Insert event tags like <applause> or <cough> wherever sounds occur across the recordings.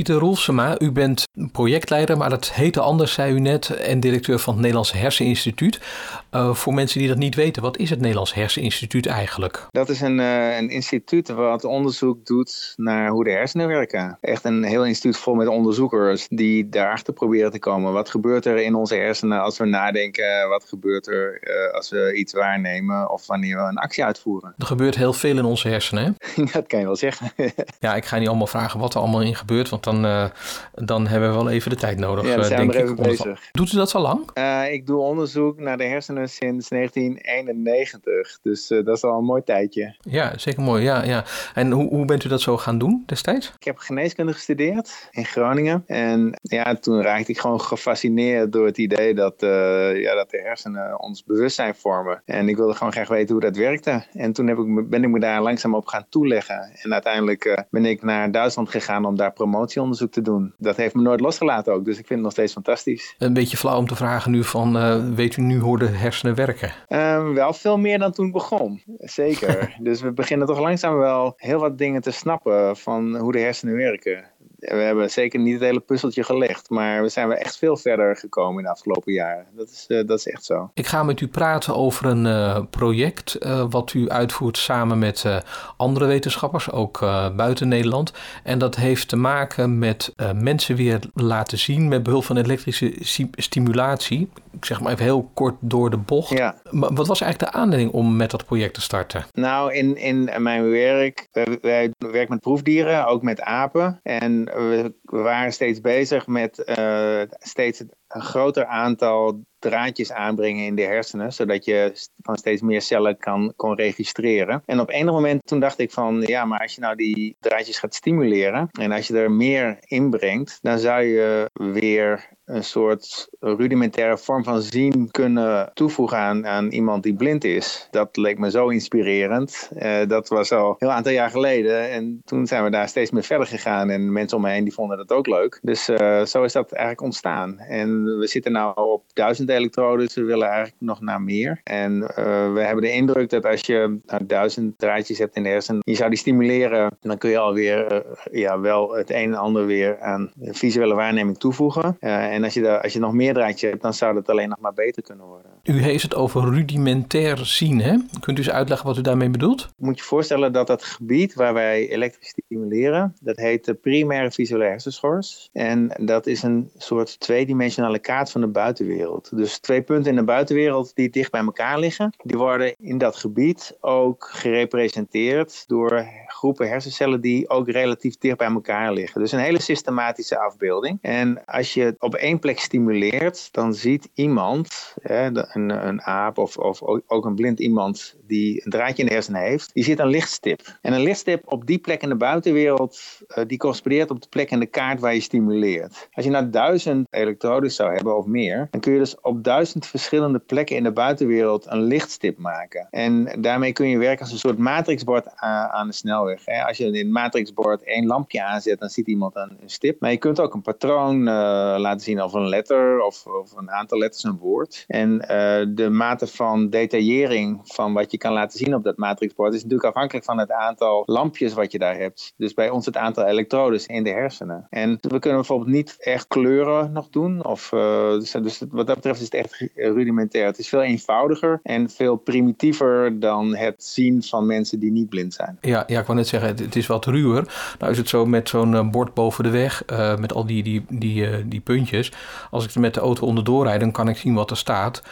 Pieter Roelsema, u bent projectleider, maar dat heette anders, zei u net, en directeur van het Nederlands Herseninstituut. Uh, voor mensen die dat niet weten, wat is het Nederlands Herseninstituut eigenlijk? Dat is een, uh, een instituut wat onderzoek doet naar hoe de hersenen werken. Echt een heel instituut vol met onderzoekers die daarachter proberen te komen. Wat gebeurt er in onze hersenen als we nadenken? Wat gebeurt er uh, als we iets waarnemen of wanneer we een actie uitvoeren? Er gebeurt heel veel in onze hersenen, hè? <laughs> dat kan je wel zeggen. ja, ik ga niet allemaal vragen wat er allemaal in gebeurt, want dan, dan hebben we wel even de tijd nodig. Ja, dan zijn denk we even ik, bezig. Doet u dat zo lang? ik doe onderzoek naar de hersenen sinds 1991. Dus uh, dat is al een mooi tijdje. Ja, zeker mooi. Ja, ja. En hoe, hoe bent u dat zo gaan doen destijds? Ik heb geneeskunde gestudeerd in Groningen. En ja, toen raakte ik gewoon gefascineerd door het idee dat, ja, dat de hersenen ons bewustzijn vormen. En ik wilde gewoon graag weten hoe dat werkte. En toen heb ik, ben ik me daar langzaam op gaan toeleggen. En uiteindelijk ben ik naar Duitsland gegaan om daar promotieonderzoek te doen. Dat heeft me nooit losgelaten ook. Dus ik vind het nog steeds fantastisch. Een beetje flauw om te vragen nu van, weet u nu hoe de hersenen werken? Um, wel veel meer dan toen begon. Zeker. <laughs> dus we beginnen toch langzaam wel heel wat dingen te snappen van hoe de hersenen werken we hebben zeker niet het hele puzzeltje gelegd, maar we zijn echt veel verder gekomen in de afgelopen jaren. Dat is, uh, dat is echt zo. Ik ga met u praten over een uh, project uh, wat u uitvoert samen met andere wetenschappers, ook buiten Nederland. En dat heeft te maken met mensen weer laten zien met behulp van elektrische stimulatie. Ik zeg maar even heel kort door de bocht. Ja. Maar wat was eigenlijk de aanleiding om met dat project te starten? Nou, in, in mijn werk, wij werken met proefdieren, ook met apen. En we, waren steeds bezig met uh, steeds een groter aantal draadjes aanbrengen in de hersenen, zodat je van steeds meer cellen kan, kon registreren. En op enig moment toen dacht ik van, ja, maar als je nou die draadjes gaat stimuleren en als je er meer inbrengt, dan zou je weer een soort rudimentaire vorm van zien kunnen toevoegen aan, aan iemand die blind is. Dat leek me zo inspirerend. Uh, dat was al een heel aantal jaar geleden. En toen zijn we daar steeds meer verder gegaan. En mensen om me heen die vonden dat ook leuk. Dus uh, zo is dat eigenlijk ontstaan. En we zitten nu op duizend elektrodes. We willen eigenlijk nog naar meer. En uh, we hebben de indruk dat als je nou, duizend draadjes hebt in de hersenen, je zou die stimuleren, dan kun je alweer ja, wel het een en ander weer aan visuele waarneming toevoegen. en en als je, als je nog meer draadje hebt, dan zou het alleen nog maar beter kunnen worden. U heeft het over rudimentair zien, hè? Kunt u eens uitleggen wat u daarmee bedoelt? Moet je voorstellen dat dat gebied waar wij elektrisch stimuleren, dat heet de primaire visuele hersenschors. En dat is een soort tweedimensionale kaart van de buitenwereld. Dus twee punten in de buitenwereld die dicht bij elkaar liggen, die worden in dat gebied ook gerepresenteerd door groepen hersencellen die ook relatief dicht bij elkaar liggen. Dus een hele systematische afbeelding. En als je op één plek stimuleert, dan ziet iemand, hè, een, een aap of, of ook een blind iemand die een draadje in de hersenen heeft, die ziet een lichtstip. En een lichtstip op die plek in de buitenwereld, uh, die correspondeert op de plek in de kaart waar je stimuleert. Als je nou duizend elektrodes zou hebben of meer, dan kun je dus op duizend verschillende plekken in de buitenwereld een lichtstip maken. En daarmee kun je werken als een soort matrixbord aan de snelweg. Als je in het matrixbord één lampje aanzet, dan ziet iemand een, stip. Maar je kunt ook een patroon uh, laten zien of een letter of, een aantal letters een woord. En uh, de mate van detaillering van wat je kan laten zien op dat matrixbord is natuurlijk afhankelijk van het aantal lampjes wat je daar hebt. Dus bij ons het aantal elektrodes in de hersenen. En we kunnen bijvoorbeeld niet echt kleuren nog doen. Of, uh, dus, dus, wat dat betreft is het echt rudimentair. Het is veel eenvoudiger en veel primitiever dan het zien van mensen die niet blind zijn. Ja, ja ik wou net zeggen, het is wat ruwer. Nou is het zo met zo'n eh, bord boven de weg, uh, met al die, die, die, die puntjes. Als ik er met de auto onderdoor rijd, dan kan ik zien wat er staat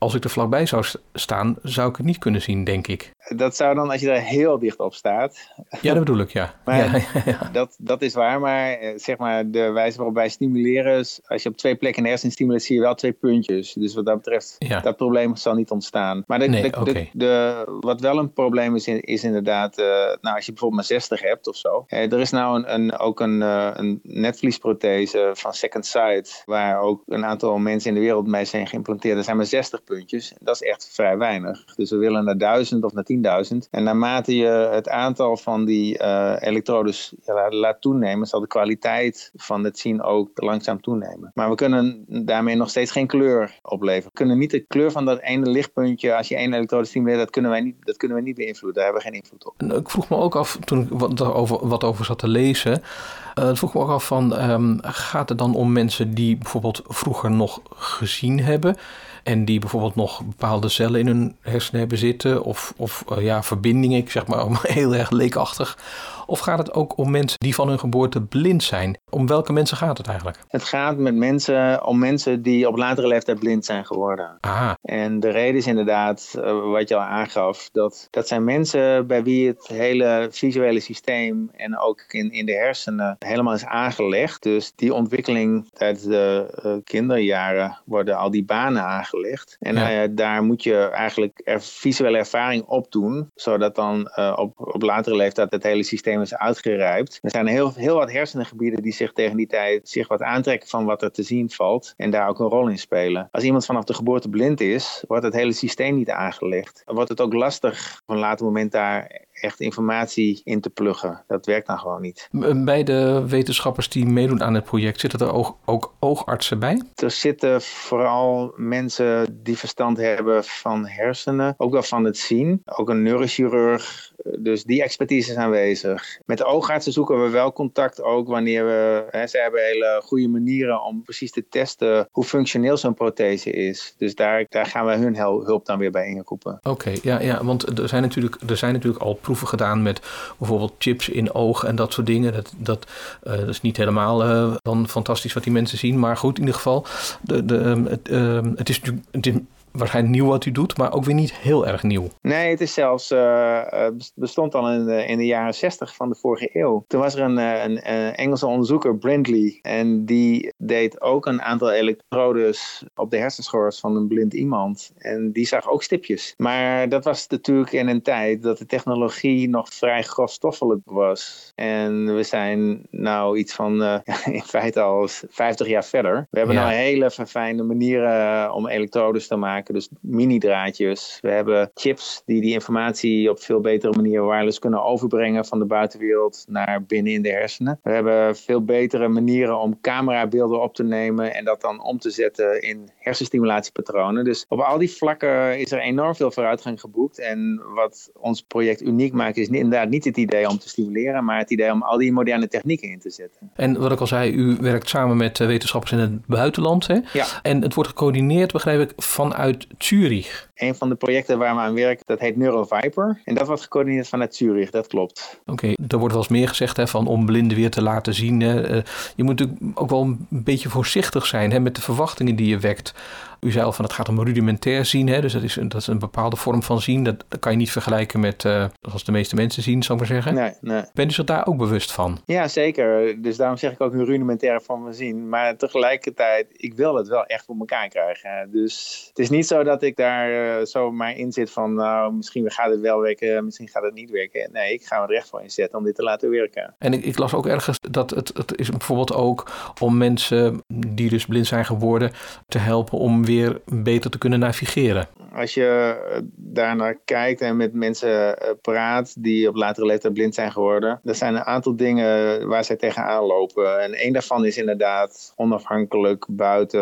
als ik er vlakbij zou staan, zou ik het niet kunnen zien, denk ik. Dat zou dan als je daar heel dicht op staat. Ja, dat bedoel ik, ja. Maar ja, ja, Dat, dat is waar, maar eh, zeg maar de wijze waarop wij stimuleren, als je op twee plekken een hersen stimuleert, zie je wel twee puntjes. Dus wat dat betreft, ja. dat probleem zal niet ontstaan. Maar de, nee, de, okay. de, wat wel een probleem is, is inderdaad, uh, nou als je bijvoorbeeld maar 60 hebt of zo. Uh, er is nou een, een, ook een, uh, een netvliesprothese van Second Sight, waar ook een aantal mensen in de wereld mee zijn geïmplanteerd. Er zijn maar 60 puntjes. Dat is echt vrij weinig. Dus we willen naar 1000 of naar 10.000 10.000. En naarmate je het aantal van die uh, elektrodes laat toenemen, zal de kwaliteit van het zien ook langzaam toenemen. Maar we kunnen daarmee nog steeds geen kleur opleveren. We kunnen niet de kleur van dat ene lichtpuntje, als je één elektrode stimuleert, dat kunnen wij niet, dat kunnen wij niet beïnvloeden. Daar hebben we geen invloed op. Ik vroeg me ook af, toen ik wat over, wat over zat te lezen, uh, vroeg me ook af van, um, gaat het dan om mensen die bijvoorbeeld vroeger nog gezien hebben en die bijvoorbeeld nog bepaalde cellen in hun hersenen hebben zitten of, of uh, ja, verbindingen, ik zeg maar <laughs> heel erg leekachtig. Of gaat het ook om mensen die van hun geboorte blind zijn? Om welke mensen gaat het eigenlijk? Het gaat met mensen om mensen die op latere leeftijd blind zijn geworden. Aha. En de reden is inderdaad, uh, wat je al aangaf, dat, dat zijn mensen bij wie het hele visuele systeem en ook in, in de hersenen helemaal is aangelegd. Dus die ontwikkeling tijdens de uh, kinderjaren worden al die banen aangelegd. En ja. uh, daar moet je eigenlijk er visuele ervaring op doen, zodat dan op, op latere leeftijd het hele systeem is uitgerijpt. Er zijn heel, heel wat hersenengebieden die zich tegen die tijd zich wat aantrekken van wat er te zien valt en daar ook een rol in spelen. Als iemand vanaf de geboorte blind is, wordt het hele systeem niet aangelegd. Dan wordt het ook lastig op een later moment daar echt informatie in te pluggen. Dat werkt dan gewoon niet. Bij de wetenschappers die meedoen aan het project, zitten er ook, ook oogartsen bij? Er zitten vooral mensen die verstand hebben van hersenen, ook wel van het zien. Ook een neurochirurg. Dus die expertise is aanwezig. Met de oogartsen zoeken we wel contact ook wanneer we... Hè, ze hebben hele goede manieren om precies te testen hoe functioneel zo'n prothese is. Dus daar, daar gaan we hun hulp dan weer bij inroepen. Oké, okay, ja, ja, want er zijn, natuurlijk, er zijn natuurlijk al proeven gedaan met bijvoorbeeld chips in ogen en dat soort dingen. Dat, dat, uh, dat is niet helemaal uh, dan fantastisch wat die mensen zien. Maar goed, in ieder geval, de, de, um, het, uh, het is natuurlijk... Waarschijnlijk nieuw wat u doet, maar ook weer niet heel erg nieuw. Nee, het is zelfs uh, bestond al in de, in de jaren 60 van de vorige eeuw. Toen was er een, een, een Engelse onderzoeker, Brindley, en die deed ook een aantal elektrodes op de hersenschors van een blind iemand. En die zag ook stipjes. Maar dat was natuurlijk in een tijd dat de technologie nog vrij grofstoffelijk was. En we zijn nou iets van uh, <laughs> in feite al 50 jaar verder. We hebben ja. nou hele verfijnde manieren om elektrodes te maken maken. Dus mini-draadjes. We hebben chips die die informatie op veel betere manier wireless kunnen overbrengen van de buitenwereld naar binnen in de hersenen. We hebben veel betere manieren om camerabeelden op te nemen en dat dan om te zetten in hersenstimulatiepatronen. Dus op al die vlakken is er enorm veel vooruitgang geboekt. En wat ons project uniek maakt is inderdaad niet het idee om te stimuleren, maar het idee om al die moderne technieken in te zetten. En wat ik al zei, u werkt samen met wetenschappers in het buitenland. Hè? Ja. En het wordt gecoördineerd, begrijp ik, vanuit Zurich. Een van de projecten waar we aan werken, dat heet Neuroviper. En dat wordt gecoördineerd vanuit Zurich, dat klopt. Oké, okay, er wordt wel eens meer gezegd hè, van om blinden weer te laten zien. Hè. Je moet natuurlijk ook wel een beetje voorzichtig zijn hè, met de verwachtingen die je wekt. U zei al van het gaat om rudimentair zien, hè? dus dat is, dat is een bepaalde vorm van zien. Dat, dat kan je niet vergelijken met uh, zoals de meeste mensen zien, zou ik maar zeggen. Nee, nee. Bent u zich daar ook bewust van? Ja, zeker. Dus daarom zeg ik ook een rudimentaire vorm van zien. Maar tegelijkertijd, ik wil het wel echt voor elkaar krijgen. Dus het is niet zo dat ik daar uh, zo maar in zit van, nou, misschien gaat het wel werken, misschien gaat het niet werken. Nee, ik ga er echt voor inzetten om dit te laten werken. En ik, ik las ook ergens dat het, het is bijvoorbeeld ook om mensen die dus blind zijn geworden te helpen om beter te kunnen navigeren. Als je daarnaar kijkt en met mensen praat die op latere leeftijd blind zijn geworden, er zijn een aantal dingen waar zij tegenaan lopen. En één daarvan is inderdaad onafhankelijk buiten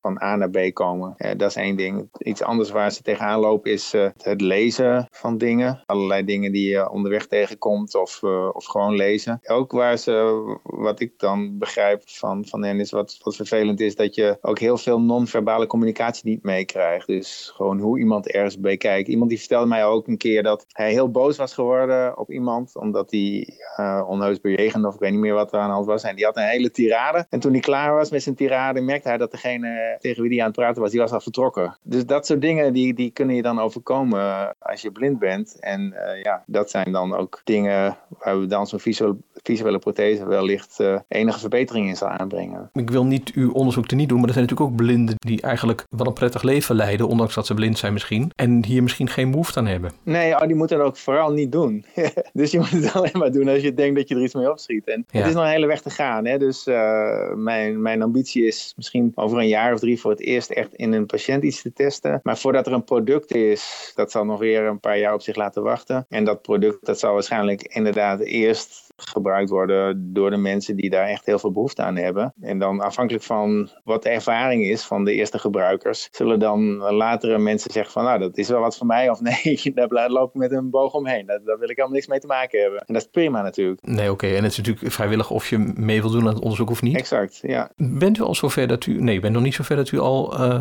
van A naar B komen. Dat is één ding. Iets anders waar ze tegenaan lopen is het lezen van dingen. Allerlei dingen die je onderweg tegenkomt of, of gewoon lezen. Ook waar ze, wat ik dan begrijp van, van hen is wat, wat vervelend is, dat je ook heel veel non-verbale communicatie niet meekrijgt. Dus gewoon hoe iemand ergens bekijkt. Iemand die vertelde mij ook een keer dat hij heel boos was geworden op iemand, omdat hij uh, onheus bejegende of ik weet niet meer wat er aan de hand was. En die had een hele tirade. En toen hij klaar was met zijn tirade, merkte hij dat degene tegen wie hij aan het praten was, die was al vertrokken. Dus dat soort dingen, die, die kunnen je dan overkomen als je blind bent. En uh, ja, dat zijn dan ook dingen waar we dan zo'n visuele, visuele prothese wellicht enige verbetering in zal aanbrengen. Ik wil niet uw onderzoek te niet doen, maar er zijn natuurlijk ook blinden die eigenlijk wel een prettig leven leiden, ondanks dat ze blind zijn misschien. En hier misschien geen behoefte aan hebben. Nee, oh, die moeten het ook vooral niet doen. <laughs> dus je moet het alleen maar doen als je denkt dat je er iets mee opschiet. En het is nog een hele weg te gaan. Hè? Dus uh, mijn, mijn ambitie is misschien over een jaar of drie voor het eerst echt in een patiënt iets te testen. Maar voordat er een product is, dat zal nog weer een paar jaar op zich laten wachten. En dat product dat zal waarschijnlijk inderdaad eerst gebruikt worden door de mensen die daar echt heel veel behoefte aan hebben. En dan afhankelijk van wat de ervaring is van de eerste gebruikers, zullen dan latere mensen zeggen van nou dat is wel wat voor mij of nee, <laughs> daar loop ik met een boog omheen. Daar, daar wil ik helemaal niks mee te maken hebben. En dat is prima natuurlijk. Nee, oké. En het is natuurlijk vrijwillig of je mee wil doen aan het onderzoek of niet. Exact, ja. Bent u al zover dat u, nee, bent nog niet zover dat u al uh,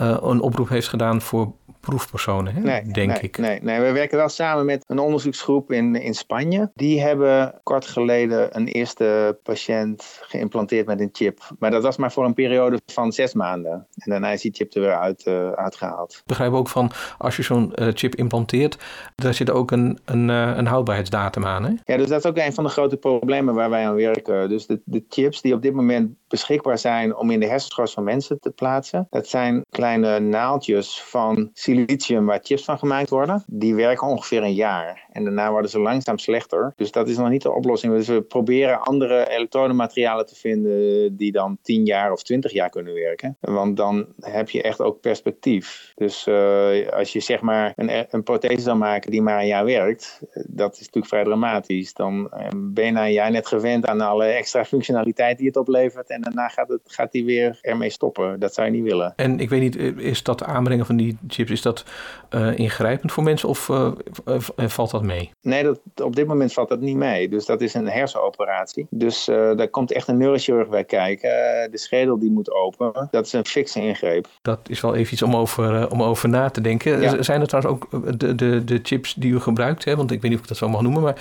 uh, een oproep heeft gedaan voor proefpersonen, hè? Nee, denk nee, ik. Nee, nee, we werken wel samen met een onderzoeksgroep in, in Spanje. Die hebben kort geleden een eerste patiënt geïmplanteerd met een chip. Maar dat was maar voor een periode van zes maanden. En daarna is die chip er weer uit, uh, uitgehaald. Ik begrijp ook van, als je zo'n uh, chip implanteert, daar zit ook een, een, uh, een houdbaarheidsdatum aan, hè? Ja, dus dat is ook een van de grote problemen waar wij aan werken. Dus de, de chips die op dit moment beschikbaar zijn om in de hersenschors van mensen te plaatsen. Dat zijn kleine naaldjes van silicium waar chips van gemaakt worden. Die werken ongeveer een jaar. En daarna worden ze langzaam slechter. Dus dat is nog niet de oplossing. Dus we proberen andere elektrodematerialen te vinden die dan 10 jaar of 20 jaar kunnen werken. Want dan heb je echt ook perspectief. Dus uh, als je zeg maar een, een prothese zou maken die maar een jaar werkt, dat is natuurlijk vrij dramatisch. Dan ben je na een jaar net gewend aan alle extra functionaliteit die het oplevert. En daarna gaat, het, gaat die weer ermee stoppen. Dat zou je niet willen. En ik weet niet, is dat aanbrengen van die chips, is dat ingrijpend voor mensen of valt dat mee? Nee, dat, op dit moment valt dat niet mee. Dus dat is een hersenoperatie. Dus uh, daar komt echt een neurochirurg bij kijken. de schedel die moet open. Dat is een fikse ingreep. Dat is wel even iets om over, om over na te denken. Ja. Zijn er trouwens ook de, de, de chips die u gebruikt? Hè? Want ik weet niet of ik dat zo mag noemen. Maar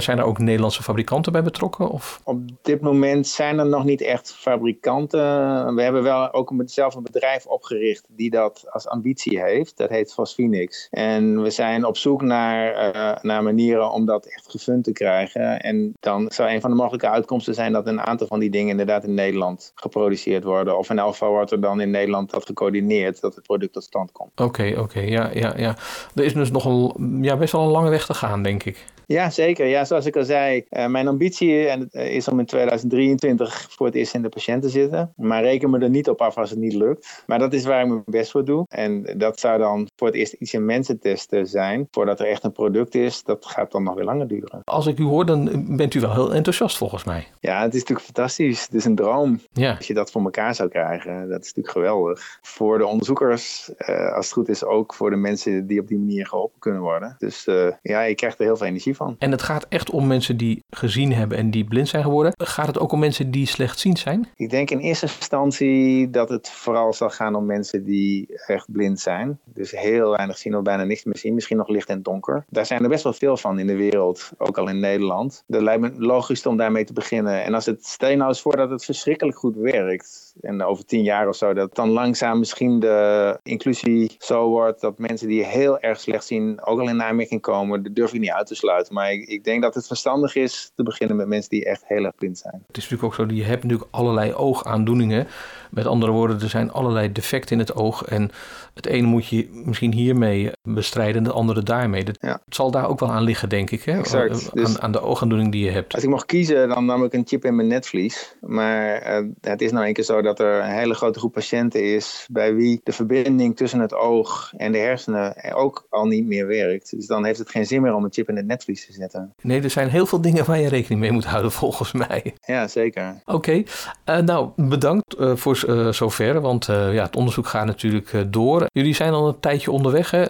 zijn er ook Nederlandse fabrikanten bij betrokken? Of? Op dit moment zijn er nog niet echt fabrikanten. We hebben wel ook zelf een bedrijf opgericht die dat als ambitie heeft. Dat heet Phosphenix. En we zijn op zoek naar, naar manieren om dat echt gefund te krijgen. En dan zou een van de mogelijke uitkomsten zijn dat een aantal van die dingen inderdaad in Nederland geproduceerd worden. Of in elk geval wordt er dan in Nederland dat gecoördineerd dat het product tot stand komt. Oké, oké. Ja, ja, ja. Er is dus nog een, ja, best wel een lange weg te gaan, denk ik. Ja, zeker. Ja, zoals ik al zei, uh, mijn ambitie is om in 2023 voor het eerst in de patiënt te zitten. Maar reken me er niet op af als het niet lukt. Maar dat is waar ik mijn best voor doe. En dat zou dan voor het eerst iets in mensen testen zijn. Voordat er echt een product is, dat gaat dan nog weer langer duren. Als ik u hoor, dan bent u wel heel enthousiast volgens mij. Ja, het is natuurlijk fantastisch. Het is een droom. Ja. Als je dat voor elkaar zou krijgen, dat is natuurlijk geweldig. Voor de onderzoekers, uh, als het goed is, ook voor de mensen die op die manier geholpen kunnen worden. Dus uh, ja, je krijgt er heel veel energie van. En het gaat echt om mensen die gezien hebben en die blind zijn geworden. Gaat het ook om mensen die slechtziend zijn? Ik denk in eerste instantie dat het vooral zal gaan om mensen die echt blind zijn. Dus heel weinig zien of bijna niks meer zien. Misschien nog licht en donker. Daar zijn er best wel veel van in de wereld, ook al in Nederland. Dat lijkt me logisch om daarmee te beginnen. En als het, stel je nou eens voor dat het verschrikkelijk goed werkt. En over tien jaar of zo, dat dan langzaam misschien de inclusie zo wordt dat mensen die heel erg slecht zien ook al in aanmerking komen. Dat durf ik niet uit te sluiten. Maar ik, ik denk dat het verstandig is te beginnen met mensen die echt heel erg blind zijn. Het is natuurlijk ook zo, je hebt natuurlijk allerlei oogaandoeningen. Met andere woorden, er zijn allerlei defecten in het oog. En het ene moet je misschien hiermee bestrijden, de andere daarmee. Dat, ja. Het zal daar ook wel aan liggen, denk ik. Hè? Exact. Aan, dus, aan de oogaandoening die je hebt. Als ik mocht kiezen, dan nam ik een chip in mijn netvlies. Maar uh, het is nou een keer zo dat er een hele grote groep patiënten is... bij wie de verbinding tussen het oog en de hersenen ook al niet meer werkt. Dus dan heeft het geen zin meer om een chip in het netvlies te zetten. Nee, er zijn heel veel dingen waar je rekening mee moet houden, <laughs> volgens mij. Ja, zeker. Oké. Okay. Uh, nou, bedankt uh, voor uh, zover. Want ja, het onderzoek gaat natuurlijk door. Jullie zijn al een tijdje onderweg. Hè?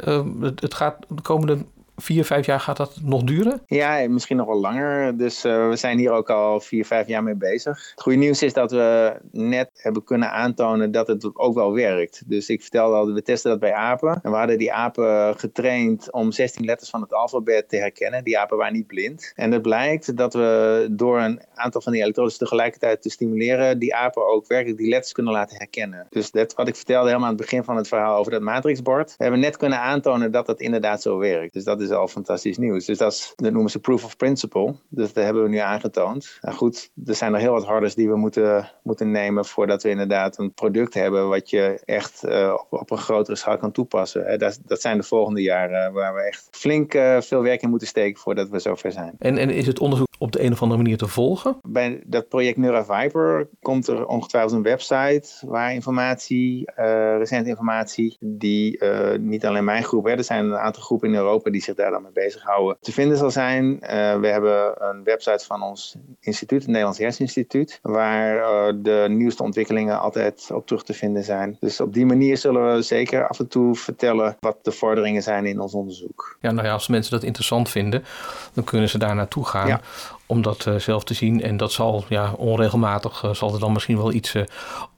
Het gaat de komende vier, vijf jaar gaat dat nog duren? Ja, misschien nog wel langer. Dus uh, we zijn hier ook al vier, vijf jaar mee bezig. Het goede nieuws is dat we net hebben kunnen aantonen dat het ook wel werkt. Dus ik vertelde al, we testen dat bij apen. En we hadden die apen getraind om 16 letters van het alfabet te herkennen. Die apen waren niet blind. En het blijkt dat we door een aantal van die elektrodes tegelijkertijd te stimuleren, die apen ook werkelijk die letters kunnen laten herkennen. Dus dat wat ik vertelde helemaal aan het begin van het verhaal over dat matrixbord. We hebben net kunnen aantonen dat dat inderdaad zo werkt. Dus dat is is al fantastisch nieuws. Dus dat, is, dat noemen ze proof of principle. Dus dat hebben we nu aangetoond. Nou goed, er zijn er heel wat harders die we moeten, moeten nemen voordat we inderdaad een product hebben wat je echt uh, op, op, een grotere schaal kan toepassen. Dat, dat zijn de volgende jaren waar we echt flink uh, veel werk in moeten steken voordat we zover zijn. En, en is het onderzoek op de een of andere manier te volgen? Bij dat project NeuraViper komt er ongetwijfeld een website waar informatie, uh, recente informatie, die niet alleen mijn groep, hè, er zijn een aantal groepen in Europa die zich daar dan mee bezighouden, te vinden zal zijn. Uh, we hebben een website van ons instituut, het Nederlands Herseninstituut, waar de nieuwste ontwikkelingen altijd op terug te vinden zijn. Dus op die manier zullen we zeker af en toe vertellen wat de vorderingen zijn in ons onderzoek. Ja, nou ja, als mensen dat interessant vinden, dan kunnen ze daar naartoe gaan. Ja om dat uh, zelf te zien. En dat zal ja, onregelmatig uh, zal er dan misschien wel iets uh,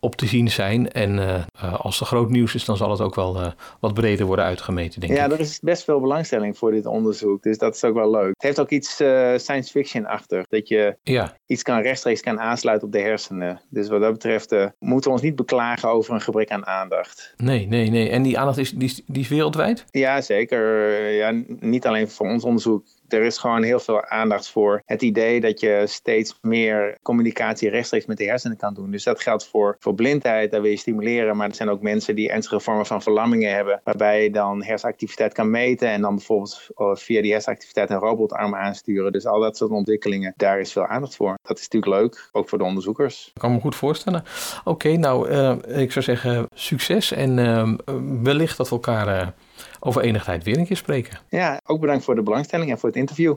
op te zien zijn. En als er groot nieuws is, dan zal het ook wel wat breder worden uitgemeten, denk ja, ik. Ja, er is best veel belangstelling voor dit onderzoek. Dus dat is ook wel leuk. Het heeft ook iets science fiction achter. Dat je ja. iets kan rechtstreeks kan aansluiten op de hersenen. Dus wat dat betreft moeten we ons niet beklagen over een gebrek aan aandacht. Nee, nee, nee. En die aandacht is, die, die is wereldwijd? Ja, zeker. Ja, niet alleen voor ons onderzoek er is gewoon heel veel aandacht voor het idee dat je steeds meer communicatie rechtstreeks met de hersenen kan doen. Dus dat geldt voor, voor blindheid, daar wil je stimuleren. Maar er zijn ook mensen die ernstige vormen van verlammingen hebben, waarbij je dan hersenactiviteit kan meten en dan bijvoorbeeld oh, via die hersenactiviteit een robotarm aansturen. Dus al dat soort ontwikkelingen, daar is veel aandacht voor. Dat is natuurlijk leuk, ook voor de onderzoekers. Ik kan me goed voorstellen. Oké, nou, uh, ik zou zeggen succes en uh, wellicht dat we elkaar... over enige tijd weer een keer spreken. Ja, ook bedankt voor de belangstelling en voor het interview.